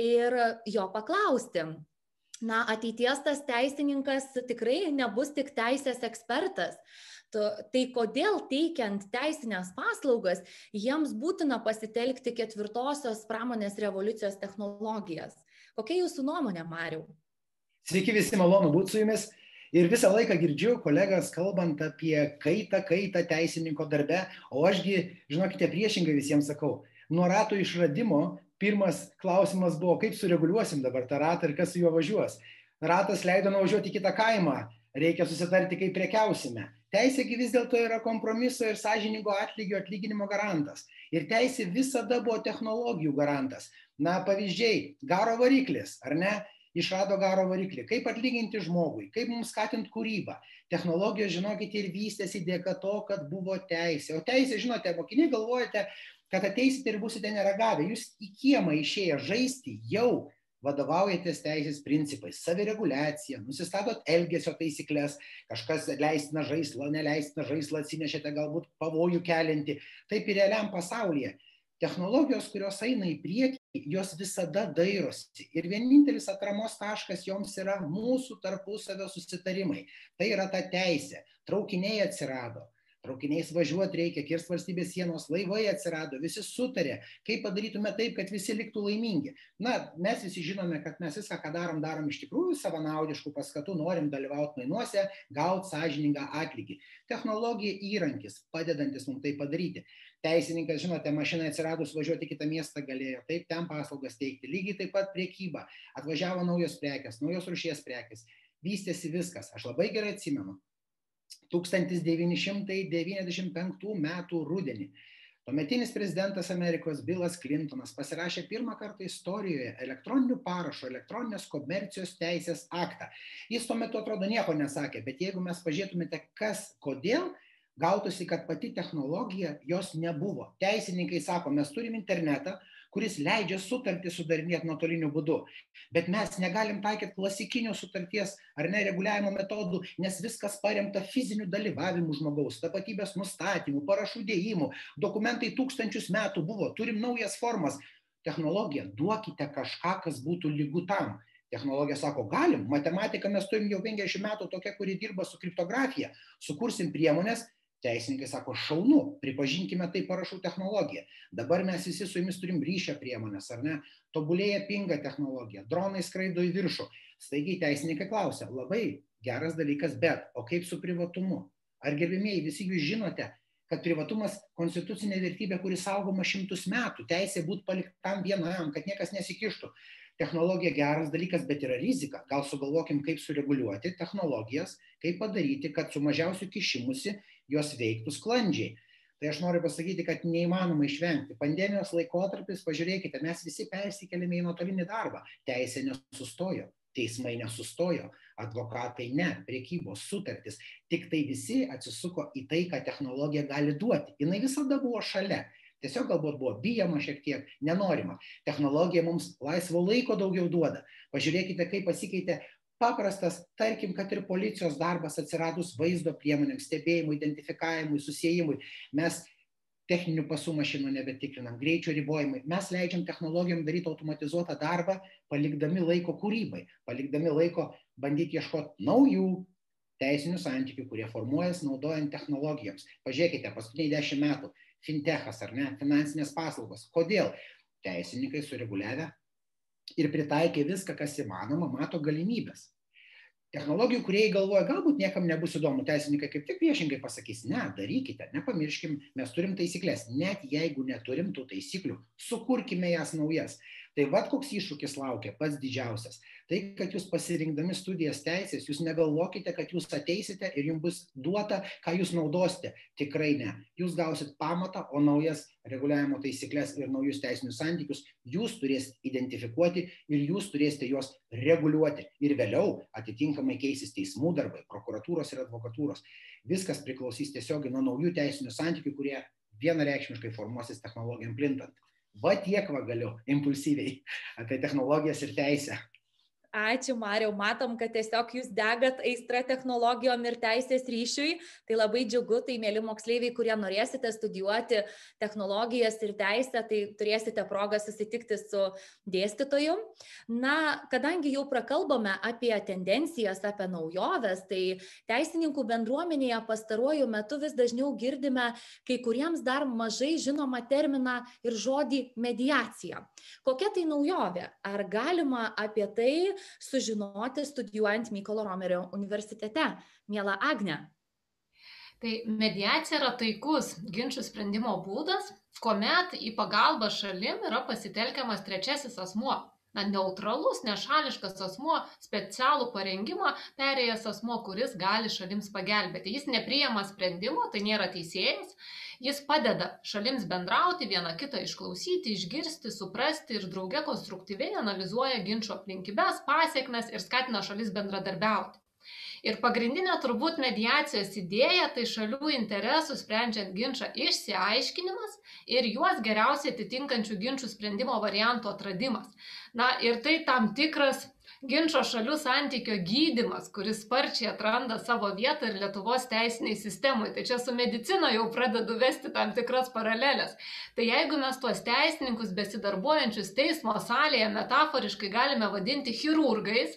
ir jo paklausti, na, ateities tas teisininkas tikrai nebus tik teisės ekspertas, Tai kodėl teikiant teisinės paslaugas, jiems būtina pasitelkti ketvirtosios pramonės revoliucijos technologijas? Kokia jūsų nuomonė, Mariu? Sveiki visi, malonu būti su jumis. Ir visą laiką girdžiu kolegas kalbant apie kaitą, kaitą teisininko darbe, o ašgi, žinokite, priešingai visiems sakau, nuo rato išradimo pirmas klausimas buvo, kaip sureguliuosim dabar tą ratą ir kas su juo važiuos. Ratas leido nuvažiuoti į kitą kaimą, reikia susitarti, kaip prekiausime teisė vis dėlto yra kompromiso ir sąžiningo atlygio atlyginimo garantas. Ir teisė visada buvo technologijų garantas. Na pavyzdžiai garo variklis ar ne? Išrado garo variklį. Kaip atlyginti žmogui? Kaip mums skatint kūrybą? Technologijos žinokite ir vystėsi dėka to kad buvo teisė. O teisė žinote mokiniai galvojate kad ateisite ir būsite neragavę. Jūs į kiemą išėję žaisti jau vadovaujatės teisės principais savireguliacija nusistatot elgesio taisykles kažkas leistiną žaislą neleistiną žaislą atsinešėte galbūt pavojų keliantį taip ir realiam pasaulyje. Technologijos kurios eina į priekį jos visada dairosi. Ir vienintelis atramos taškas joms yra mūsų tarpusavio susitarimai. Tai yra ta teisė. Traukiniai atsirado traukiniais važiuot reikia kirst valstybės sienos laivai atsirado visi sutarė kaip padarytume taip kad visi liktų laimingi. Na mes visi žinome kad mes viską ką darom darom iš tikrųjų savanaudiškų paskatų norim dalyvaut mainuose gaut sąžiningą atlygį. Technologija įrankis padedantis mum tai padaryti. Teisininkas žinote mašinai atsiradus važiuot į kitą miestą galėjo taip ten paslaugas teikti lygiai taip pat prekyba. Atvažiavo naujos prekės naujos rūšies prekės vystėsi viskas. Aš labai gerai atsimenu 1995 metų rudenį. Tuometinis prezidentas Amerikos Bilas Clintonas pasirašė pirmą kartą istorijoje elektroninių parašų, elektroninės komercijos teisės aktą. Jis tuo metu atrodo nieko nesakė, bet jeigu mes pažiūrėtumėte, kas, kodėl, gautųsi, kad pati technologija jos nebuvo. Teisininkai sako, mes turim internetą, kuris leidžia sutartį sudarinėti nuotoliniu būdu. Bet mes negalim taikyti klasikinių sutarties ar nereguliavimo metodų, nes viskas paremta fiziniu dalyvavimu žmogaus, tapatybės nustatymu, parašų dėjimu, dokumentai tūkstančius metų buvo, turim naujas formas. Technologija, duokite kažką, kas būtų lygu tam. Technologija sako, galim, matematika mes turim jau 50 metų tokia, kuri dirba su kriptografija, sukursim priemonės, teisininkai sako šaunu pripažinkime tai parašų technologija. Dabar mes visi su jumis turim ryšio priemones ar ne? Tobulėja pinga technologija dronai skraido į viršų. Staigiai teisininkai klausia labai geras dalykas bet o kaip su privatumu? Ar gerbiamieji visi jūs žinote kad privatumas konstitucinė vertybė kuri saugoma šimtus metų teisė būt paliktam vienam kad niekas nesikištų. Technologija geras dalykas bet yra rizika. Gal sugalvokim kaip sureguliuoti technologijas kaip padaryti kad su mažiausiu kišimusi jos veiktų sklandžiai. Tai aš noriu pasakyti, kad neįmanoma išvengti. Pandemijos laikotarpis, pažiūrėkite, mes visi persikėlėme į nuotolinį darbą. Teisė nesustojo, teismai nesustojo, advokatai ne, priekybos sutartis. Tik tai visi atsisuko į tai, ką technologija gali duoti. Jis visada buvo šalia. Tiesiog galbūt buvo bijama šiek tiek, nenorima. Technologija mums laisvo laiko daugiau duoda. Pažiūrėkite, kaip pasikeitė paprastas, tarkim, kad ir policijos darbas atsiradus vaizdo priemonėms, stebėjimui, identifikavimui, susijimui. Mes techninių pasų mašinų nebetikrinam, greičio ribojimai. Mes leidžiam technologijom daryti automatizuotą darbą, palikdami laiko kūrybai, palikdami laiko bandyti ieškoti naujų teisinių santykių, kurie formuojas naudojant technologijoms. Pažiūrėkite, paskutiniai dešimt metų fintechas ar ne, finansinės paslaugos. Kodėl? Teisininkai sureguliavę ir pritaikė viską, kas įmanoma, mato galimybės. Technologijų kūrėjai galvoja galbūt niekam nebus įdomu teisininkai kaip tik priešingai pasakys ne darykite nepamirškim mes turim taisykles net jeigu neturim tų taisyklių sukurkime jas naujas tai vat koks iššūkis laukia pats didžiausias. Tai kad jūs pasirinkdami studijas teisės jūs negalvokite kad jūs ateisite ir jum bus duota ką jūs naudosite. Tikrai ne. Jūs gausit pamatą o naujas reguliavimo taisykles ir naujus teisinius santykius jūs turėsit identifikuoti ir jūs turėsite juos reguliuoti. Ir vėliau atitinkamai keisis teismų darbai prokuratūros ir advokatūros. Viskas priklausys tiesiogiai nuo naujų teisinių santykių kurie vienareikšmiškai formuosis technologijom plintant va tiek va galiu impulsyviai apie technologijas ir teisę Ačiū, Mariau. Matom, kad tiesiog jūs degat aistra technologijom ir teisės ryšiui. Tai labai džiugu, tai mėly moksleiviai, kurie norėsite studijuoti technologijas ir teisę, tai turėsite progą susitikti su dėstytoju. Na, kadangi jau prakalbome apie tendencijas, apie naujoves, tai teisininkų bendruomenėje pastaruoju metu vis dažniau girdime kai kuriems dar mažai žinomą terminą ir žodį mediacija. Kokia tai naujovė? Ar galima apie tai sužinoti studijuojant Mykolo Romerio universitete. Mėla Agne. Tai mediacija yra taikus ginčių sprendimo būdas, kuomet į pagalbą šalim yra pasitelkiamas trečiasis asmuo. Na, neutralus, nešališkas asmuo, specialų parengimą perėjęs asmuo, kuris gali šalims pagelbėti. Jis nepriema sprendimo, tai nėra teisėjas, jis padeda šalims bendrauti vieną kitą išklausyti išgirsti suprasti ir drauge konstruktyviai analizuoja ginčo aplinkybes pasekmes ir skatina šalis bendradarbiauti Ir pagrindinė turbūt mediacijos idėja tai šalių interesų sprendžiant ginčą išsiaiškinimas ir juos geriausiai atitinkančių ginčių sprendimo variantų atradimas. Na ir tai tam tikras ginčo šalių santykio gydymas, kuris sparčiai atranda savo vietą ir Lietuvos teisiniai sistemai. Tai čia su medicina jau pradedu vesti tam tikras paralelės. Tai jeigu mes tuos teisininkus besidarbuojančius teismo salėje metaforiškai galime vadinti chirurgais,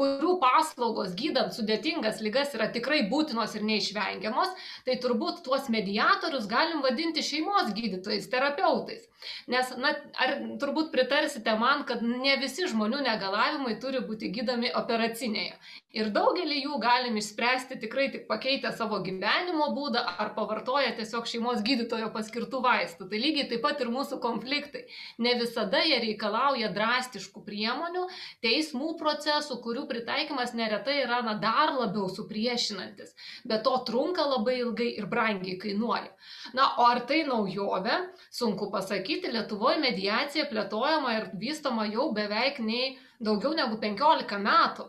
kurių paslaugos gydant sudėtingas lygas yra tikrai būtinos ir neišvengiamos, tai turbūt tuos mediatorius galim vadinti šeimos gydytojais, terapeutais. Nes, na, ar turbūt pritarsite man, kad ne visi žmonių negalavimai turi būti gydomi operacinėje. Ir daugelį jų galim išspręsti tikrai tik pakeitę savo gyvenimo būdą ar pavartoję tiesiog šeimos gydytojo paskirtų vaistų. Tai lygiai taip pat ir mūsų konfliktai. Ne visada jie reikalauja drastiškų priemonių, teismų procesų, kurių pritaikymas neretai yra na, dar labiau supriešinantis. Bet to trunka labai ilgai ir brangiai kainuoja. Na, o ar tai naujovė? Sunku pasakyti, Lietuvoje mediacija plėtojama ir vystoma jau beveik nei daugiau negu 15 metų.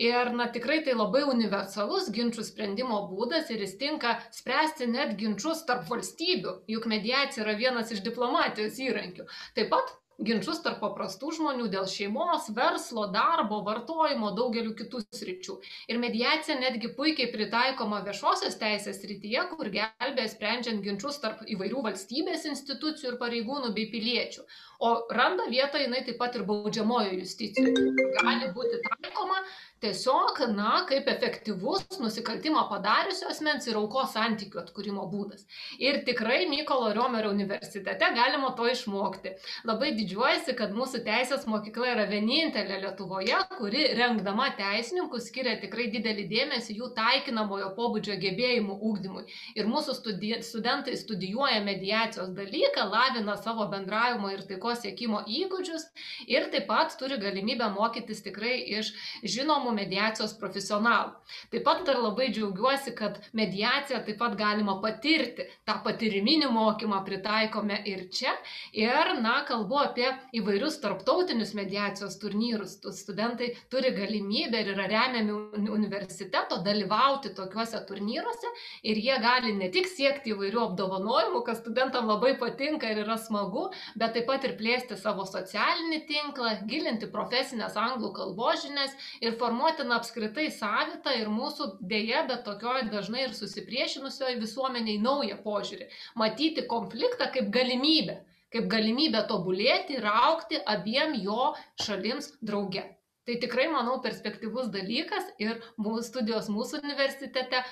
Ir na, tikrai tai labai universalus ginčių sprendimo būdas ir jis tinka spręsti net ginčius tarp valstybių, juk mediacija yra vienas iš diplomatijos įrankių. Taip pat ginčus tarp paprastų žmonių dėl šeimos, verslo, darbo, vartojimo, daugeliu kitų sričių. Ir mediacija netgi puikiai pritaikoma viešosios teisės srityje, kur gelbė sprendžiant ginčius tarp įvairių valstybės institucijų ir pareigūnų bei piliečių. O randa vietą jinai taip pat ir baudžiamojo justicijoje. Gali būti taikoma tiesiog, na, kaip efektyvus nusikaltimą padariusio asmens ir aukos santykių atkūrimo būdas. Ir tikrai Mykolo Riomerio universitete galima to išmokti. Labai didžiuojasi, kad mūsų teisės mokykla yra vienintelė Lietuvoje, kuri rengdama teisininkus skiria tikrai didelį dėmesį jų taikinamojo pobūdžio gebėjimų ūkdymui. Ir mūsų studi studentai studijuoja mediacijos dalyką, lavina savo bendravimo ir taikos siekimo įgūdžius ir taip pat turi galimybę mokytis tikrai iš žinomų mediacijos profesionalų. Taip pat dar labai džiaugiuosi, kad mediaciją taip pat galima patirti. Ta patiriminį mokymą pritaikome ir čia. Ir, na, kalbu apie įvairius tarptautinius mediacijos turnyrus. Studentai turi galimybę ir yra remiami universiteto dalyvauti tokiuose turnyruose ir jie gali ne tik siekti įvairių apdovanojimų, kas studentam labai patinka ir yra smagu, bet taip pat ir plėsti savo socialinį tinklą, gilinti profesinės anglų kalbos žinias ir formuoti na, apskritai savitą ir mūsų dėje, bet tokioje dažnai ir susipriešinusioje visuomeniai naują požiūrį. Matyti konfliktą kaip galimybę kaip galimybę tobulėti ir aukti abiem jo šalims drauge. Tai tikrai, manau, perspektyvus dalykas ir mūsų studijos mūsų universitete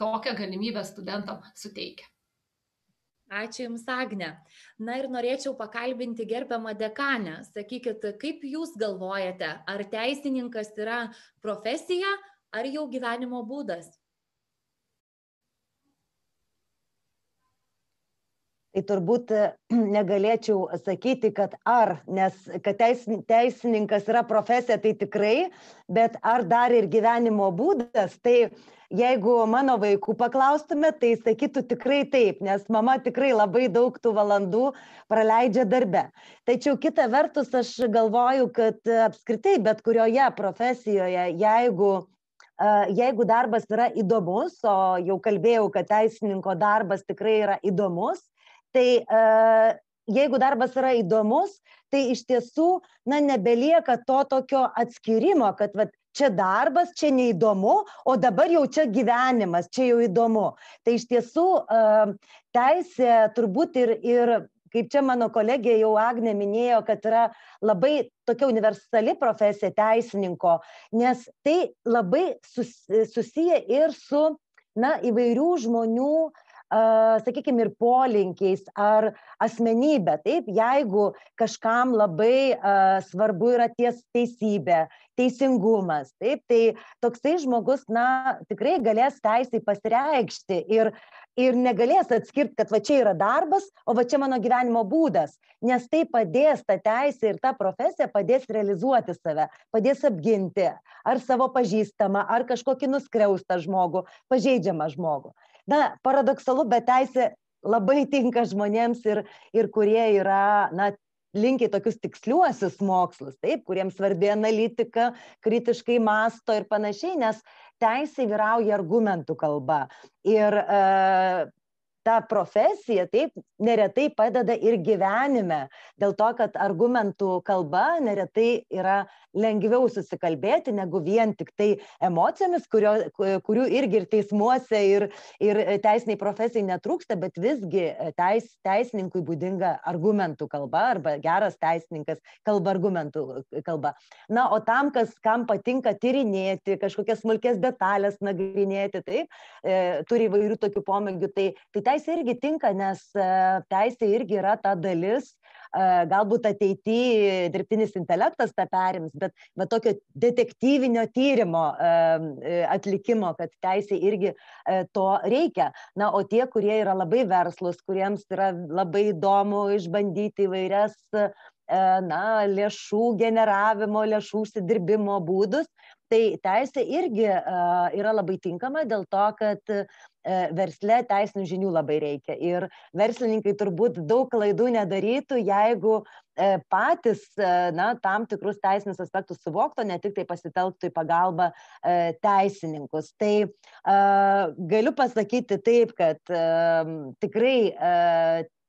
tokią galimybę studentam suteikia. Ačiū Jums, Agne. Na ir norėčiau pakalbinti gerbiamą dekanę. Sakykit, kaip Jūs galvojate, ar teisininkas yra profesija ar jau gyvenimo būdas? Tai turbūt e, negalėčiau sakyti, kad ar, nes kad teisininkas yra profesija, tai tikrai, bet ar dar ir gyvenimo būdas, tai jeigu mano vaikų paklaustume, tai sakytų tikrai taip, nes mama tikrai labai daug tų valandų praleidžia darbe. Tačiau kita vertus, aš galvoju, kad apskritai bet kurioje profesijoje, jeigu jeigu darbas yra įdomus, o jau kalbėjau, kad teisininko darbas tikrai yra įdomus, tai e, jeigu darbas yra įdomus, tai iš tiesų, na, nebelieka to tokio atskirimo, kad vat, čia darbas, čia neįdomu, o dabar jau čia gyvenimas, čia jau įdomu. Tai iš tiesų e, teisė turbūt ir, ir kaip čia mano kolegė jau Agne minėjo, kad yra labai tokia universali profesija teisininko, nes tai labai sus, susiję ir su na, įvairių žmonių uh, sakykime, ir polinkiais ar asmenybė. Taip, jeigu kažkam labai svarbu yra ties teisybė, teisingumas, taip, tai toksai žmogus, na, tikrai galės teisai pasireikšti ir, ir negalės atskirti, kad va čia yra darbas, o va čia mano gyvenimo būdas, nes tai padės ta teisė ir ta profesija padės realizuoti save, padės apginti ar savo pažįstamą, ar kažkokį nuskriaustą žmogų, pažeidžiamą žmogų na paradoksalu bet teisė labai tinka žmonėms ir, ir kurie yra, na, linkiai tokius tiksliuosius mokslus, taip, kuriems svarbi analitika, kritiškai masto ir panašiai, nes teisė vyrauja argumentų kalba. Ir e, ta profesija taip neretai padeda ir gyvenime, dėl to, kad argumentų kalba neretai yra lengviau susikalbėti negu vien tik tai emocijomis, kurio, kurių irgi ir teismuose, ir, ir teisiniai profesijai netrūksta, bet visgi teis, teisininkui būdinga argumentų kalba arba geras teisininkas kalba argumentų kalba. Na, o tam, kas, kam patinka tyrinėti, kažkokias smulkės detalės nagrinėti, taip, e, turi įvairių tokių pomėgių, tai, tai teisė irgi tinka, nes e, teisė irgi yra ta dalis, e, galbūt ateityje dirbtinis intelektas tą perims, bet, bet tokio detektyvinio tyrimo e, atlikimo, kad teisė irgi to reikia. Na, o tie, kurie yra labai verslus, kuriems yra labai įdomu išbandyti įvairias na, lėšų generavimo, lėšų užsidirbimo būdus, tai teisė irgi yra labai tinkama dėl to, kad versle teisinių žinių labai reikia. Ir verslininkai turbūt daug klaidų nedarytų, jeigu patys na, tam tikrus teisinius aspektus suvoktų, ne tik tai pasitelktų į pagalbą teisininkus. Tai galiu pasakyti taip, kad tikrai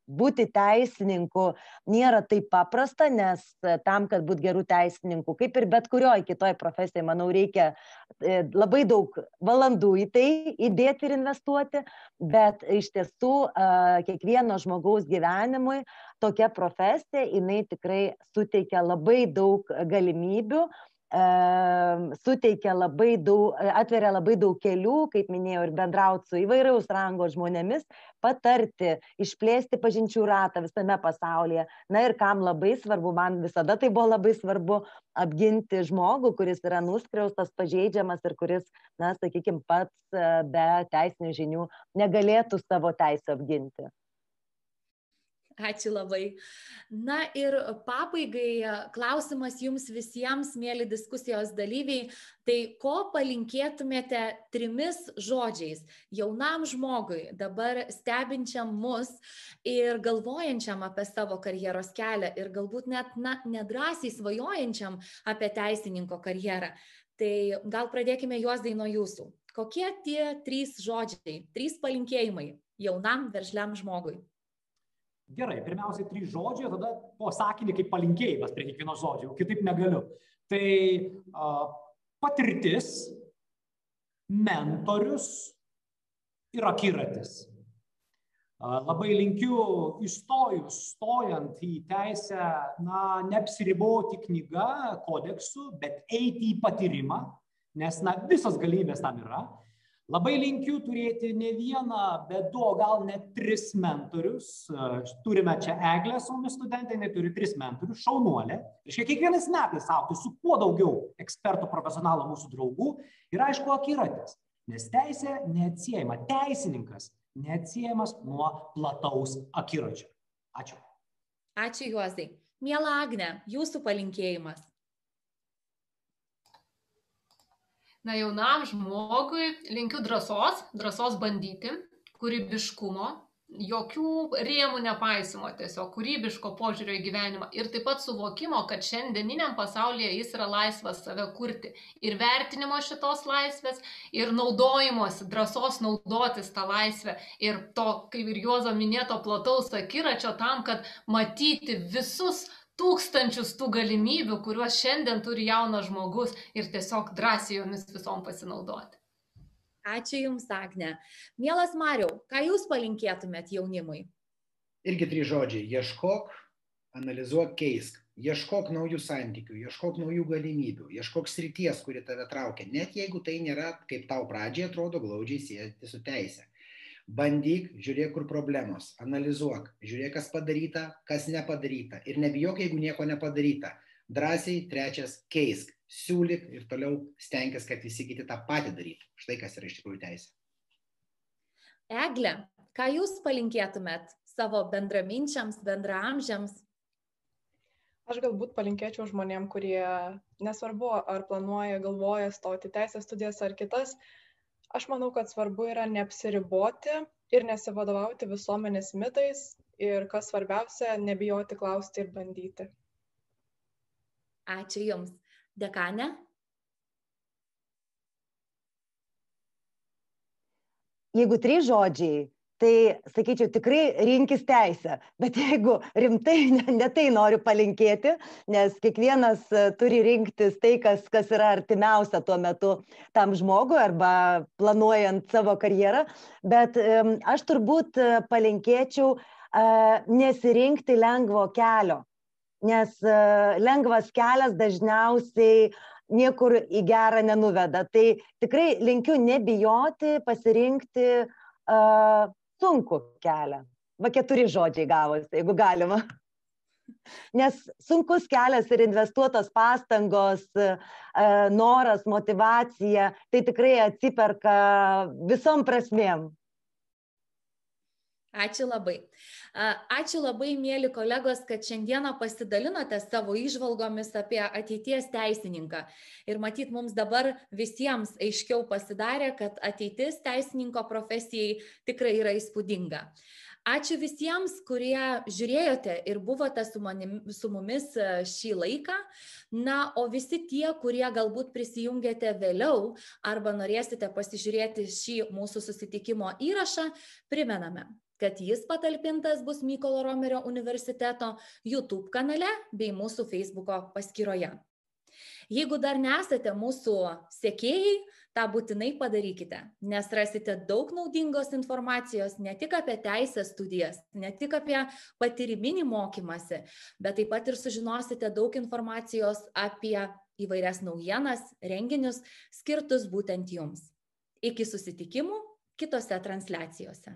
būti teisininku nėra taip paprasta, nes e, tam, kad būtų gerų teisininkų, kaip ir bet kurioje kitoje profesijoje, manau, reikia e, labai daug valandų į tai įdėti ir investuoti, bet iš tiesų kiekvieno žmogaus gyvenimui tokia profesija, jinai tikrai suteikia labai daug galimybių suteikia labai daug, atveria labai daug kelių, kaip minėjau, ir bendrauti su įvairiaus rango žmonėmis, patarti, išplėsti pažinčių ratą visame pasaulyje. Na ir kam labai svarbu, man visada tai buvo labai svarbu apginti žmogų, kuris yra nuskriaustas, pažeidžiamas ir kuris, na, sakykime, pats be teisinių žinių negalėtų savo teisę apginti. Ačiū labai. Na ir pabaigai klausimas jums visiems, mėly diskusijos dalyviai, tai ko palinkėtumėte trimis žodžiais jaunam žmogui, dabar stebinčiam mus ir galvojančiam apie savo karjeros kelią ir galbūt net na, nedrasiai svajojančiam apie teisininko karjerą. Tai gal pradėkime juos daino jūsų. Kokie tie trys žodžiai, trys palinkėjimai jaunam veržliam žmogui? Gerai, pirmiausiai trys žodžiai, tada po sakinį kaip palinkėjimas prie kiekvieno žodžio, kitaip negaliu. Tai uh, patirtis, mentorius ir akiratis. Uh, labai linkiu įstojus, stojant į teisę, na, neapsiriboti knyga, kodeksu, bet eiti į patyrimą, nes, na, visos galimybės tam yra labai linkiu turėti ne vieną bet du gal net tris mentorius. Turime čia eglę mumis studentė jinai turi tris mentorius šaunuolė. Reiškia kiekvienais metais augti su kuo daugiau ekspertų profesionalų mūsų draugų ir aišku akiratis. Nes teisė neatsiejama teisininkas neatsiejamas nuo plataus akiračio ačiū. Ačiū juozai. Miela agne jūsų palinkėjimas na jaunam žmogui linkiu drąsos, drąsos bandyti, kūrybiškumo, jokių rėmų nepaisimo, tiesiog kūrybiško požiūrio į gyvenimą ir taip pat suvokimo, kad šiandieniniam pasaulyje jis yra laisvas save kurti. Ir vertinimo šitos laisvės ir naudojimosi, drąsos naudotis tą laisvę. Ir to, kaip ir Juozo minėto, plataus akiračio tam, kad matyti visus tūkstančius tų galimybių, kuriuos šiandien turi jaunas žmogus ir tiesiog drąsiai jomis visom pasinaudoti. Ačiū Jums, Agne. Mielas Mariau, ką Jūs palinkėtumėt jaunimui? Irgi trys žodžiai - ieškok, analizuok, keisk. Ieškok naujų santykių, ieškok naujų galimybių, ieškok srities, kuri tave traukia, net jeigu tai nėra, kaip tau pradžiai atrodo, glaudžiai siejasi su teisė bandyk žiūrėk kur problemos. Analizuok. Žiūrėk kas padaryta kas nepadaryta. Ir nebijok jeigu nieko nepadaryta. Drąsiai trečias keisk. Siūlyk ir toliau stenkis kad visi kiti tą patį darytų. Štai kas yra iš tikrųjų teisė. Egle ką jūs palinkėtumėt savo bendraminčiams bendraamžiams? Aš galbūt palinkėčiau žmonėm, kurie nesvarbu, ar planuoja, galvoja stoti teisės studijas ar kitas, aš manau kad svarbu yra neapsiriboti ir nesivadovauti visuomenės mitais ir kas svarbiausia nebijoti klausti ir bandyti. Ačiū jums. Dekane jeigu trys žodžiai tai sakyčiau tikrai rinkis teisę. Bet jeigu rimtai ne, tai noriu palinkėti, nes kiekvienas e, turi rinktis tai, kas, kas yra artimiausia tuo metu tam žmogui arba planuojant savo karjerą, bet aš turbūt e, palinkėčiau uh, nesirinkti lengvo kelio, nes lengvas kelias dažniausiai niekur į gerą nenuveda. Tai tikrai linkiu nebijoti pasirinkti sunkų kelią. Va keturi žodžiai gavosi, jeigu galima. Nes sunkus kelias ir investuotos pastangos, e, noras, motivacija, tai tikrai atsiperka visom prasmėm. Ačiū labai. Ačiū labai, mėly kolegos, kad šiandieną pasidalinote savo išvalgomis apie ateities teisininką. Ir matyt, mums dabar visiems aiškiau pasidarė, kad ateitis teisininko profesijai tikrai yra įspūdinga. Ačiū visiems, kurie žiūrėjote ir buvote su, manim, su mumis šį laiką. Na, o visi tie, kurie galbūt prisijungėte vėliau arba norėsite pasižiūrėti šį mūsų susitikimo įrašą, primename, kad jis patalpintas bus Mykolo Romerio universiteto YouTube kanale bei mūsų Facebook'o paskyroje. Jeigu dar nesate mūsų sekėjai, tą būtinai padarykite, nes rasite daug naudingos informacijos ne tik apie teisės studijas, ne tik apie patyriminį mokymasi, bet taip pat ir sužinosite daug informacijos apie įvairias naujienas, renginius skirtus būtent jums. Iki susitikimų kitose transliacijose.